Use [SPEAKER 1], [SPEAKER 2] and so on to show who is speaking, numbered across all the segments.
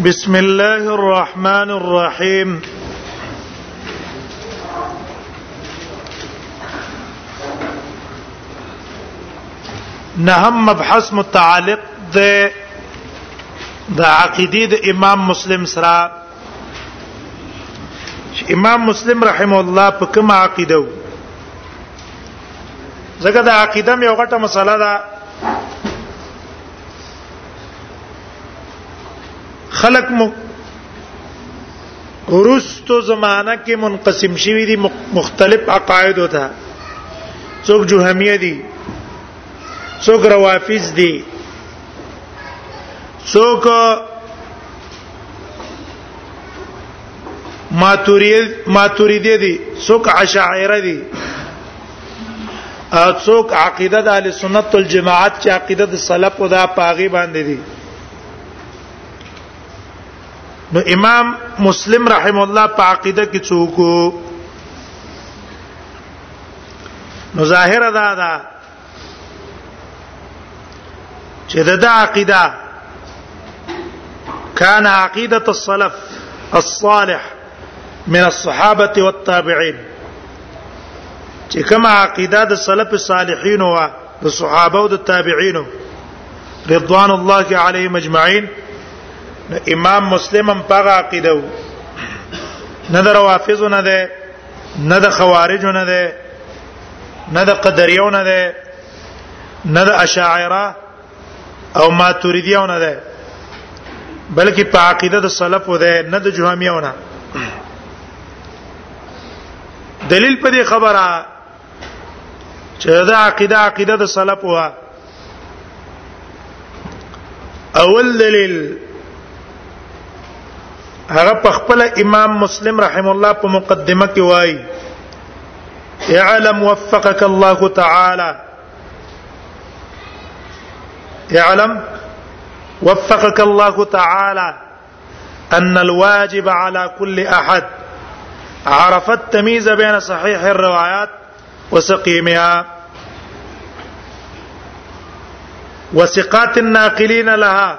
[SPEAKER 1] بسم الله الرحمن الرحيم نهم مبحث متعلق د د عقیده د امام مسلم سره امام مسلم رحم الله په کوم عقیده وو زګه د عقیده مې یو غټه مسله ده خلق مو ورستو زمانہ کې منقسم شوی دي مختلف عقاید وته څوک جوهمیه دي څوک روافض دي څوک ماتوریدی دي څوک اشاعره دي څوک عقیده د اهل سنت والجماعت چې عقیده د سلف او د پاغي باندې دي نو امام مسلم رحم الله په عقیده کې څوک نو ظاهر دا ده چې د عقیده کان عقیده السلف الصالح من الصحابه والتابعين چې کومه عقیده د سلف صالحین او د صحابه او د تابعین رضوان الله علیهم اجمعین امام مسلم هم په عقیده نه د روافض نه ده نه د خوارج نه ده نه د قدریو نه ده نه د اشاعره او ماتوریدیونه ده بلکې په عقیده د سلف ده نه د جهمیونه دلیل په دې خبره چې دا عقیده عقیده د سلف وه اول دلیل هغه په خپل امام مسلم رحم الله په مقدمه کې وایي اعلم وفقك الله تعالى يعلم وفقك الله تعالى ان الواجب على كل احد عرف التمييز بين صحيح الروايات وسقيمها وثقات الناقلين لها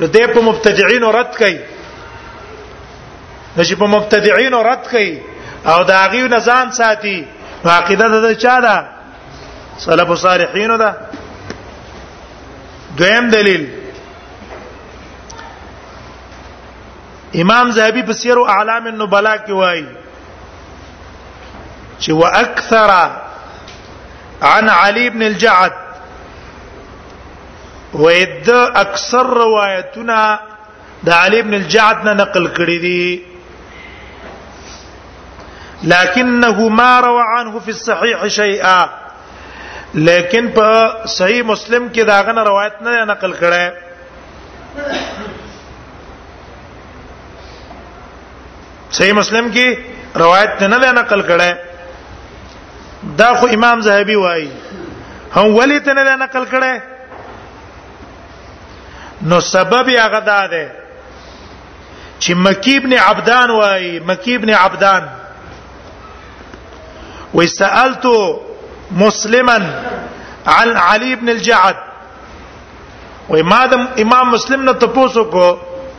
[SPEAKER 1] نو دې په مبتدعين رد کړي نو چې په مبتدعين رد کړي او دا غي نزان ساتي عقیده د چا ده سلف صالحین ده دویم دلیل امام زهبي په سیر اعلام النبلاء کې وایي چې واکثر عن علي بن الجعد وید اکثر روایتونه د علی ابن الجعد نه نقل کړی دي لكنه ما روى عنه في الصحيح شيئا لیکن په صحیح مسلم کې داغه نه روایت نه نقل کړه صحیح مسلم کې روایت نه نه نقل کړه دا خو امام زهبي وایي هم ولې ته نه نقل کړه نو سبب یې هغه دا ده چې مکی ابن عبدان وایي مکی ابن عبدان وسالت مسلما عن علي بن الجعد وما امام مسلم نه تاسو کو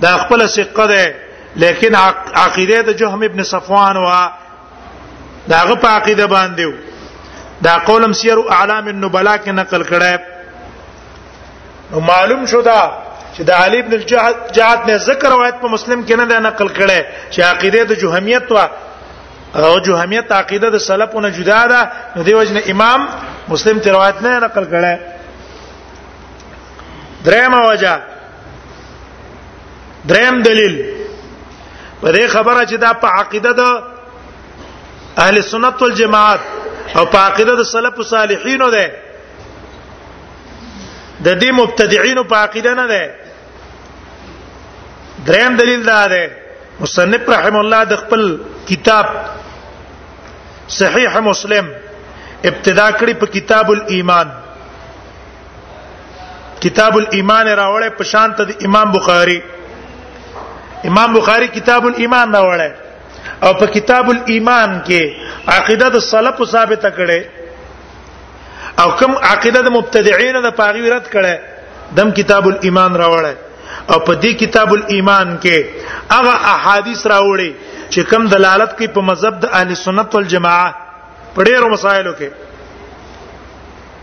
[SPEAKER 1] دا خپل ثقه ده لیکن عقیده د جهم ابن صفوان وا داغه په عقیده باندې دا قولم سیر اعلام النبلاء کې نقل کړه معلوم شو دا چې د علي ابن الجهاد جهاد نه ذکر روایت په مسلم کې نه ده نقل کړي چې عقیده د جهمیت وا او جهمیت عقیده د سلفونو جدا ده نو دی وجنه امام مسلم ته روایت نه نقل کړي درېمه وجه دریم دلیل په دې خبره چې دا په عقیده ده اهل سنت والجماعت او په عقیده د سلف صالحین ده د دې مبتدعين په عقیده نه ده دریم دلیل دا ده مصنف رحم الله د خپل کتاب صحیح مسلم ابتدا کړی په کتاب الایمان کتاب الایمان راوړې په شان ته د امام بخاری امام بخاری کتاب الایمان راوړې او په کتاب الایمان کې عقیده د سلف ثابت کړي او کوم عقیده د مبتدعين د پاغي رد کړي دم کتاب الایمان راوړې او په دې کتاب الایمان کې هغه احادیث راوړي چې کوم دلالت کوي په مذهب د اهل سنت والجماعه په ډیرو مسایلو کې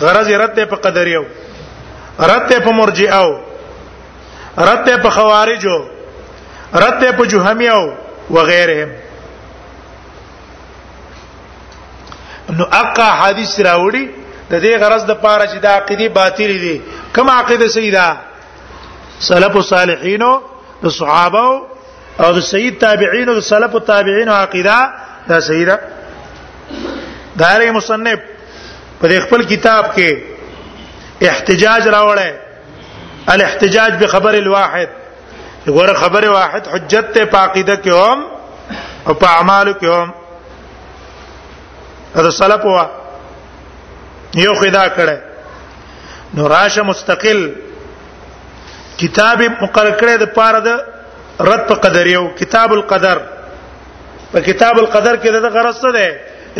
[SPEAKER 1] غرض رد په قدریو رد په مرجئه رد په خوارجو رد په جهمیو وغيرهم نو اقا حدیث راوړي د دې غرض د پاره چې د عقيدي باطل دي کوم عقيده سیدا سلف صالحینو د صحابه او د سید تابعین او د سلف تابعین عقیده دا سیدا داري مصنف په خپل کتاب کې احتجاج راوړی الاحتجاج بخبر الواحد غره خبر واحد حجت ته پاقیده کې هم او په اعمالو کې هم دا سلف وا یو خدا کړه نو راشه مستقل کتاب مقرر کړی د پاره د رد په قدر یو کتاب القدر په کتاب القدر کې دغه غرض څه ده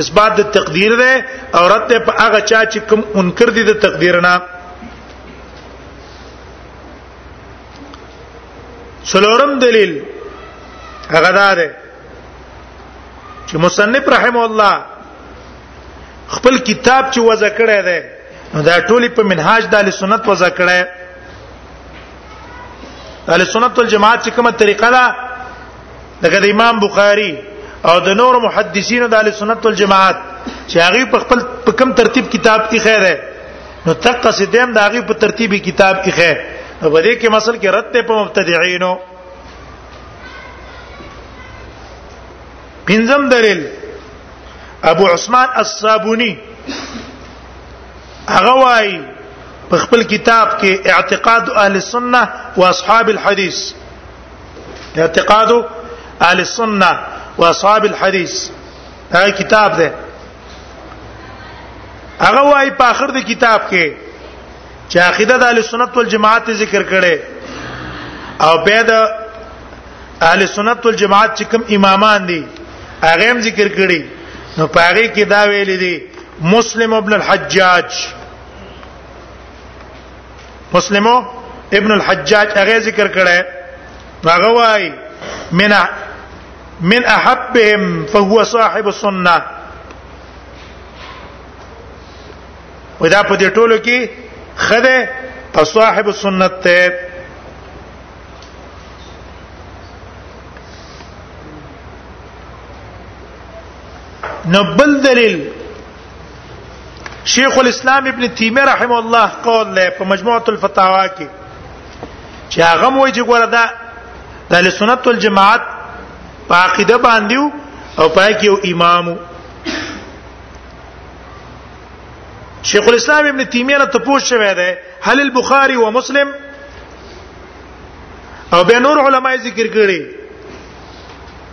[SPEAKER 1] اثبات د تقدیر ده او رد په هغه چا چې کوم منکر دي د تقدیر نه څلورم دلیل هغه دا ده چې مصنف رحم الله خپل کتاب چې وځ کړی دی دا ټولي په منهاج د سنت وځ کړی اهل سنت والجماعت چې کومه طریقه ده لکه د امام بخاری او د نور محدثینو د اهل سنت والجماعت چې هغه په خپل په کم ترتیب کتاب کې خیر ہے نو تقه سدیم د هغه په ترتیبي کتاب کې خیر نو په دې کې مسل کې رد په مبتدعينو پنځم دلیل ابو عثمان الصابونی هغه وای په خپل کتاب کې اعتقاد اهل السنه او اصحاب الحديث اعتقاد اهل السنه او اصحاب الحديث دا کتاب ده هغه وای په اخر د کتاب کې چې عقیده د اهل سنت والجماعت ذکر کړي او بیا د اهل سنت والجماعت چې کوم امامان دي هغه هم ذکر کړي نو پاره کې دا ویل دي مسلم ابن الحجاج مسلم ابن الحجاج هغه ذکر کړه هغه وای من من احبهم فهو صاحب السنه ودا په دې ټولو کې خده او صاحب السنت ته نو بل دلیل شیخ الاسلام ابن تیمیه رحم الله قول له په مجموعه الفتاوا کې چې هغه وایي چې ګوره دا د اهل سنت والجماعت په عقیده باندې او پای کې یو امام شیخ الاسلام ابن تیمیه ته پوښتنه شوې ده هل البخاری و مسلم او به نور علماي ذکر کړي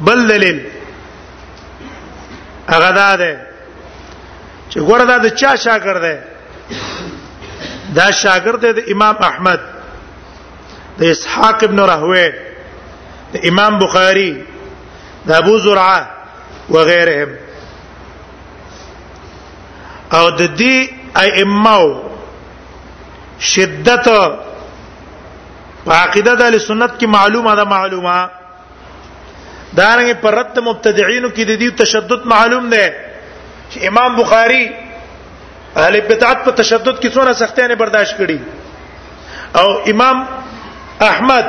[SPEAKER 1] بل دلیل هغه دا ده چې ګوره دا د چا شاګرد دی دا شاګرد دی د امام احمد د اسحاق ابن راهوی د امام بخاری د ابو زرعه وغيرهم او د دې ائمه شدت په عقیده د سنت کې معلومه ده معلومه دارنګ پر رد مبتدعين کې د دې تشدد معلوم ده چې امام بخاري اهل بدعت په تشدد کې څونه سختۍ نه برداشت کړي او امام احمد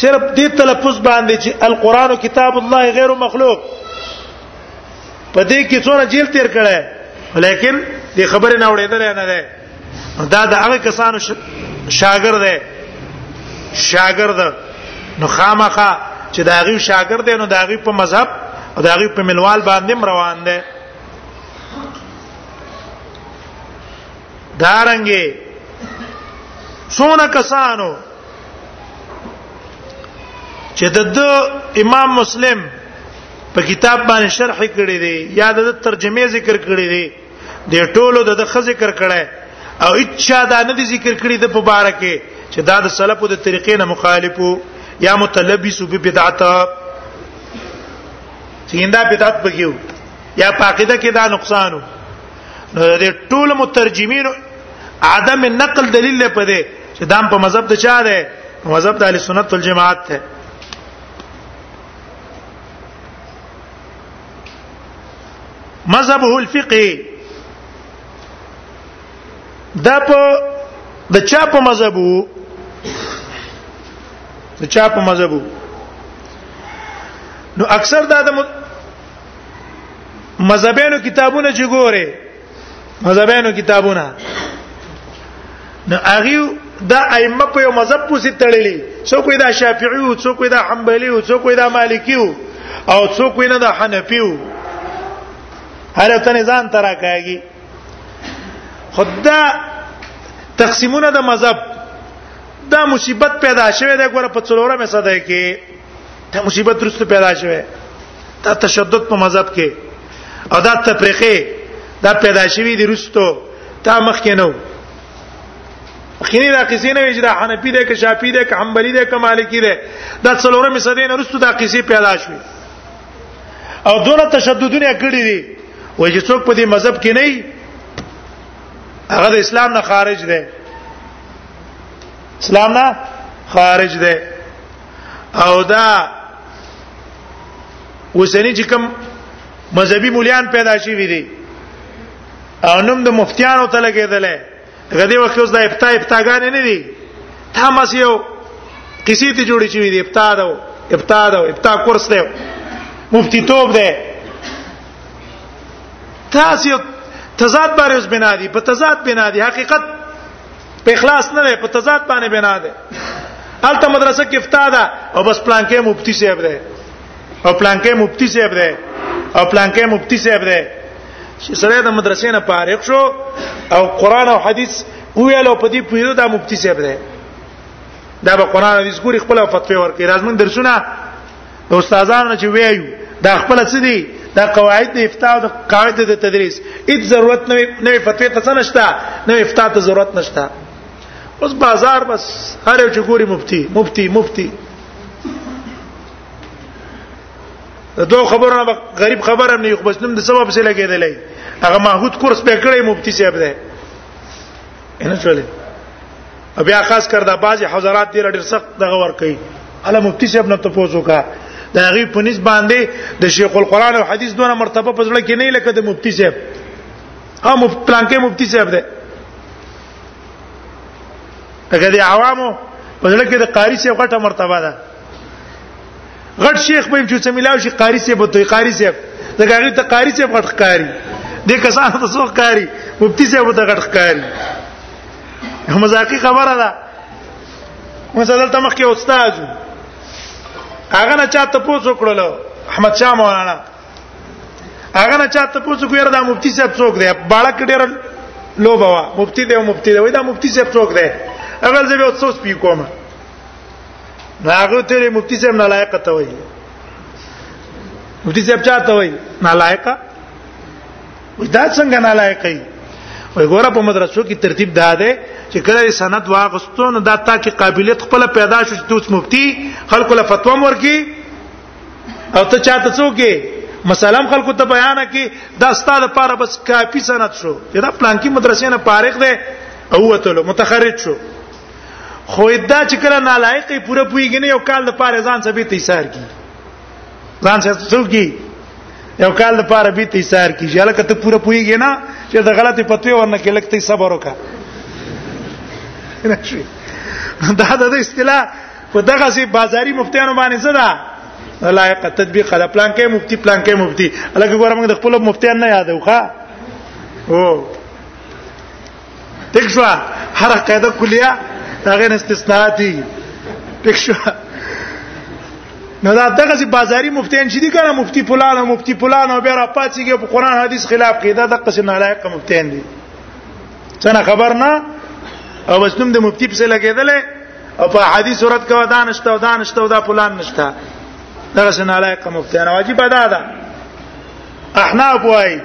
[SPEAKER 1] صرف دې تلفظ باندې چې القرآن کتاب الله غیر مخلوق په دې کې څونه جیل تیر کړي ولیکن دې خبره نه وړېدل نه ده دا د هغه کسانو شاګرد دی شاګرد نو خامخه چې دا غي شاګرد دی نو دا غي په مذهب او دا غي په منوال باندې روان دی دارنګي څونه کسانو چې د امام مسلم په کتاب باندې شرح کړی دی یا د ترجمه ذکر کړی دی د ټولو د د ذکر کړه او اچا دا نه دي ذکر کړی د مبارکه چې دا د سلفو د طریقې نه مخالفو یا متلبس به بدعت څنګه بدعت بګیو یا پاکیده کې دا نقصانو د ټول مترجمین عدم نقل دلیل په دې چې دام په مذهب د چا ده مذهب د اهل سنت والجماعت ته مذهبه الفقهي دا په د چا په مذهب وو د چا په مذهب وو نو اکثر دا د مذهبینو کتابونه چې ګوره مذهبانو کتابونه نو هغه دا ائمه په یو مذهب پوسی تړلې څوک دا شافعي او څوک دا حنبلي او څوک دا مالکي او څوک نه دا حنفي او هر ته ځان ترا کوي خدا تقسیمونه د مذهب دا مصیبت پیدا شوه دا ګوره په څلورمه صدې کې دا مصیبت درست پیدا شوه دا تشدد په مذهب کې او دا تفریقه دا پیدا شوی دی رستو تا مخ کې نو خینه دا قصې نه ویج دا حنفي ده که شافعي ده که حنبلي ده که مالکي ده دا څلورمه صدې نه رستو دا قصې پیدا شوې او دونه تشددونه کړی دي وای چې څوک په دې مذهب کې نه هغه د اسلام نه خارج دی اسلام نه خارج دی او دا وسنی چې کوم مذهبي مولیان پیدا شوی دي او نوم د مفتیانو ته لګیدل غدي وخت اوس د افتا افتاګان نه دي تا مس یو کسی ته جوړی شوی دي افتا دا افتا دا افتا کورس دی مفتی توپ دی تاسو تضاد باندې اوس بنا دي په تضاد بنا دي حقیقت په اخلاص نه په تضاد باندې بنا ده الته مدرسه کې افتا ده او بس پلان کې مفتی صاحب ده او پلان کې مفتی صاحب ده او پلان کې مفتی صاحب ده چې سره د مدرسې نه فارغ شو او قران او حديث ویل او په دې پیرو دا مفتی صاحب ده دا به قران حدیث ګوري خپل فتوا ورکړي راځم درسونه د استادانو چې ویایو دا خپل څه دي دا قواعد د افتاء او قواعد د تدریس هیڅ ضرورت نه نه فتوی ته نشته نه افتاء ته ضرورت نشته اوس بازار بس هر یو چې ګوري مفتی مفتی مفتی دا دوه خبرونه غریب خبره نه یو بس نوم د سبب څه لګیدلې هغه محمود کورس په کړې مفتی صاحب ده نه چولې بیا خاص کر دا بعضی حضرات ډیر ډیر سخت دغه ور کوي علم مفتی صاحب نه تاسو کا دا غي په نس باندې د شیخ القرآن او حدیث دونه مرتبه په ځړه کې نه لکه د مفتی صاحب او مفتی پلانکې مفتی صاحب ده هغه د عوامو په ځړه کې د قاری صاحب غټه مرتبه ده غټ شیخ په چې سمیلاو شي قاری سی به توي قاری سی دا هغه ته قاری سی غټ ښکاری د کسانو ته څو ښکاری مفتی سی به ته غټ ښکاری مزاقی خبره ده مثلا ته مخکې استاد هغه نه چاته پوسو کړلو احمد شاه مولانا هغه نه چاته پوسو کویر دا مفتی صاحب څوک دی باړه کډیر لوبوا مفتی دی مفتی دی دا مفتی صاحب څوک دی اول زه به اوس پیکوم هغه تیرې مفتی صاحب نه لایق ته وایي مفتی صاحب چاته وایي نه لایق وي دا څنګه نه لایق وي وای ګوره په مدرسو کې ترتیب دا دی چې کله سند واغستو نو دا تا کې قابلیت خپل پیدا شو چې توس مفتی خلکو له فتوا ورکی او ته چاته څوکې مثلا خلکو ته بیان کی دا ستاده لپاره بس کافی سند شو دا پلان کې مدرسې نه فارغ دی او وته متخرج شو خو ادا چې کله نالایق پوره پویږي نه یو کال د پاره ځان سبي تیسار کی ځان څه کی یو کال د پاره به تیسار کی چې الکه ته پوره پویږي نه چې د غلطي پتوې ورنه کې لکه صبر وکا دا د اصطلاح په دغه سي بازاري مفتیانو باندې څه ده لایق تطبیق على پلان کې مفتی پلان کې مفتی الکه ګورم د خپل مفتیان نه یادو ښا او ټیک شو هر قاعده کلیه هغه استثنااتي ټیک شو نو دا دغه چې بازاري مفتیان شې دي کنه مفتی فلان او مفتی فلان او بیا را پاتېږي په قران حدیث خلاف کې دا دغه څه نالایق مفتیان دي څنګه خبر نه او بس نوم د مفتی په څه لګیدل او په حدیث صورت کې ودان نشته ودان نشته ودا فلان نشته دغه څه نالایق مفتیان واجب ادا ده احناف وایي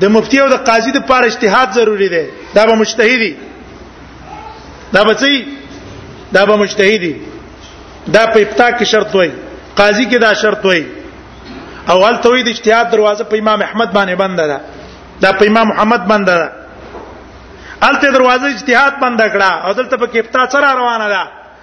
[SPEAKER 1] د مفتی او د قاضي د پاره اجتهاد ضروری دی دا به مجتهدي دا به څه دا به مجتهدي دا په ابتدا کې شرط وای قاضي کې دا شرط وای او هل توي د اجتهاد دروازه په امام احمد باندې بند ده دا په امام محمد بند ده الته دروازه اجتهاد بند کړه او دلته په کې ابتدا سره روانه ده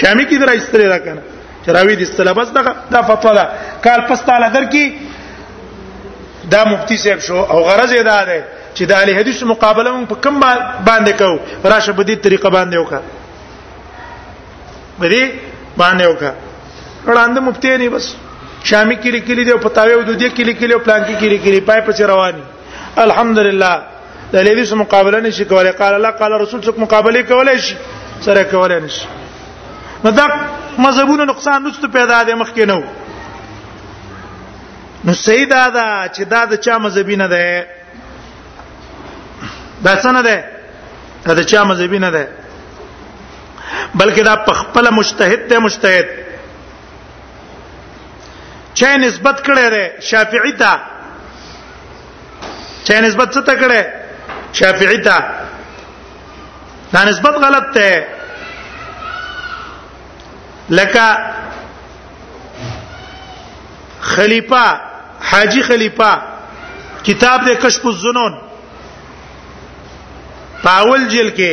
[SPEAKER 1] شامي کې درا استری را کنه چراوی د سلابس دغه دا فتوا ده کال پس تعالی در کی دا مفتی صاحب شو او غرض یې دا ده چې د اهل حدیث مقابله مون په کوم باندې کو راشه په دې طریقه باندې وکړه بری باندې وکړه وړاندې مفتی نه بس شامی کې لیکلي دی او پتاوي او دودي کې لیکلي او پلان کې لیکلي پای په رواني الحمدلله د لیلی سره مقابله نشي کولای قال الله قال رسول څخه مقابله کولای شي سره کولای نشي نو دا مذهبونو نقصان نشته پیدا د مخ کې نو نو سیدا دا چې دا د چا مذهبي نه ده دا څنګه ده دا د چا مذهبي نه ده بلکې دا په خپل مجتهد ته مجتهد چا نسبت کړي ده شافعي ته چا نسبت څه ته کړي شافعي ته دا نسبت غلط ده لکه خلیفہ حاجی خلیفہ کتاب د کشف الظنون پاول جیل کې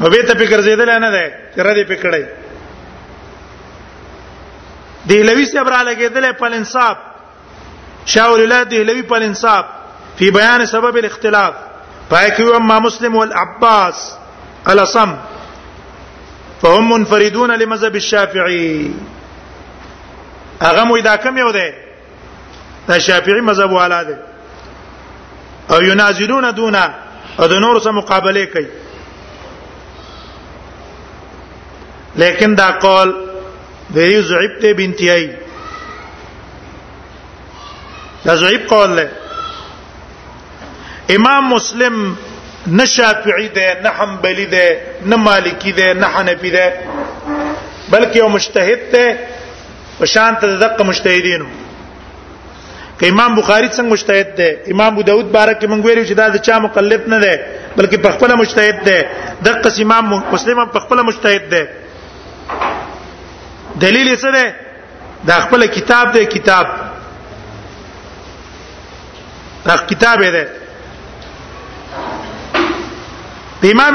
[SPEAKER 1] او به ته فکر زیدل نه ده چې را دې پکړای دی لوي صاحب را لګیدل په انصاف شاول الله دی لوي په انصاف په بیان سبب الاختلاف پای کې اما مسلم والعباس الاصم فهم منفردون لمذهب الشافعي هغه مو دا کم یو دی دا شافعي مذهب والا دی او ينازلون دونه او د نور سره مقابله کوي لیکن دا قول د یو ضعیف ته بنتیای دا ضعیف قول له امام مسلم نه شافعی ده نه حنبلی ده نه مالکی ده نه حنفی ده بلکې یو مجتهد ده په شان ته دغه مجتهدینو که امام بخاری څنګه مجتهد دی امام ابو داود بارک کې مونږ ویلو چې دا د چا مقلد نه دی بلکې په خپل مجتهد دی د قص امام مسلم په خپل مجتهد دی دلیل یې څه دی دا خپل کتاب دی کتاب دا کتاب دی امام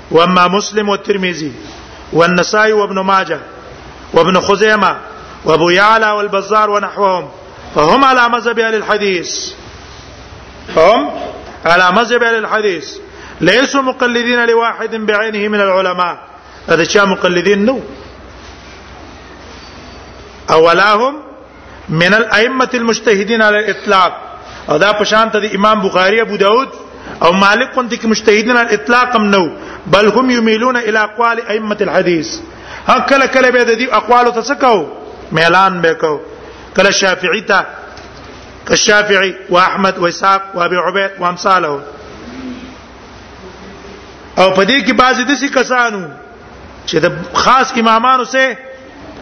[SPEAKER 1] واما مسلم والترمذي والنسائي وابن ماجه وابن خزيمه وابو يعلى والبزار ونحوهم فهم على مذهب اهل الحديث فهم على مذهب اهل الحديث ليسوا مقلدين لواحد بعينه من العلماء هذا شيء مقلدين نو اولاهم من الائمه المجتهدين على الاطلاق او دا پشان ته امام بخاری ابو داود او مالک كنت کې مجتهدين على الاطلاق هم نو بل هم يميلون الى اقوال ائمه الحديث هکله کله به د دې اقوال ته څه کو ميلان به کو کله شافعي ته كالشافعي واحمد واسحاق وابي عبيد وامثاله او په دې کې بعضی د څه کسانو چې د خاص امامانو سره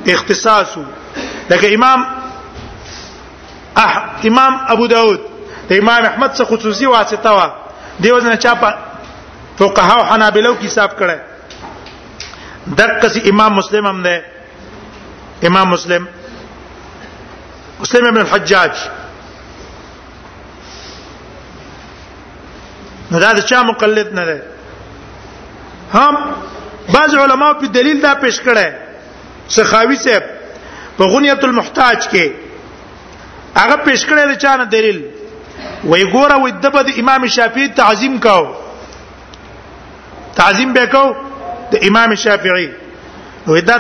[SPEAKER 1] اختصاص لکه امام اح امام ابو داود د امام احمد څخه خصوصي واسطه وا دی وزن چا په فقها او حنابلو کې حساب کړي دغه سي امام مسلم هم ده امام مسلم مسلم ابن الحجاج نو دا د چا مقلد نه دی هم بعض علما په دلیل دا پیش کړي سخاوي صاحب په غنیت المحتاج کې هغه پیش کړي د چا نه دلیل وای ګوره وای د بد امام شافعي تعظیم کاو تعظیم به کو د امام شافعي وای دا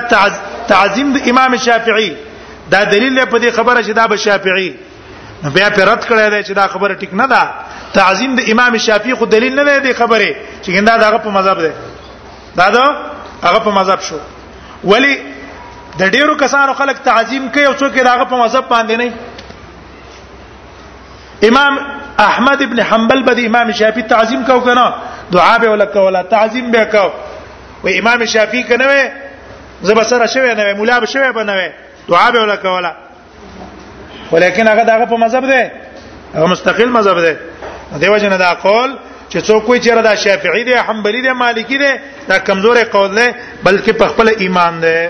[SPEAKER 1] تعظیم د امام شافعي دا دلیل په دې خبره چې دا به شافعي نو بیا په رد کړی دی چې دا خبره ټیک نه ده تعظیم د امام شافعي خو دلیل نه دی د خبره چې ګنده دغه په مذهب دی دا دا هغه په مذهب شو ولی د ډیرو کسانو خلک تعظیم کوي او څوک دغه په مذهب باندې نه امام احمد ابن حنبل به امام شافعي تعظیم کو کنه دعا به ولکه ولا تعظیم به کو و امام شافعي کنه زبسره شوی نه مولا به شوی بنوي دعا به ولکه ولا ولیکن هغه دغه په مذهب دی هغه مستقل مذهب دی دیو جن دا قول چې څوک کوئی چیرې دا شافعي دی حنبلي دی مالکي دی دا کمزورې قول دی بلکې په خپل ایمان دی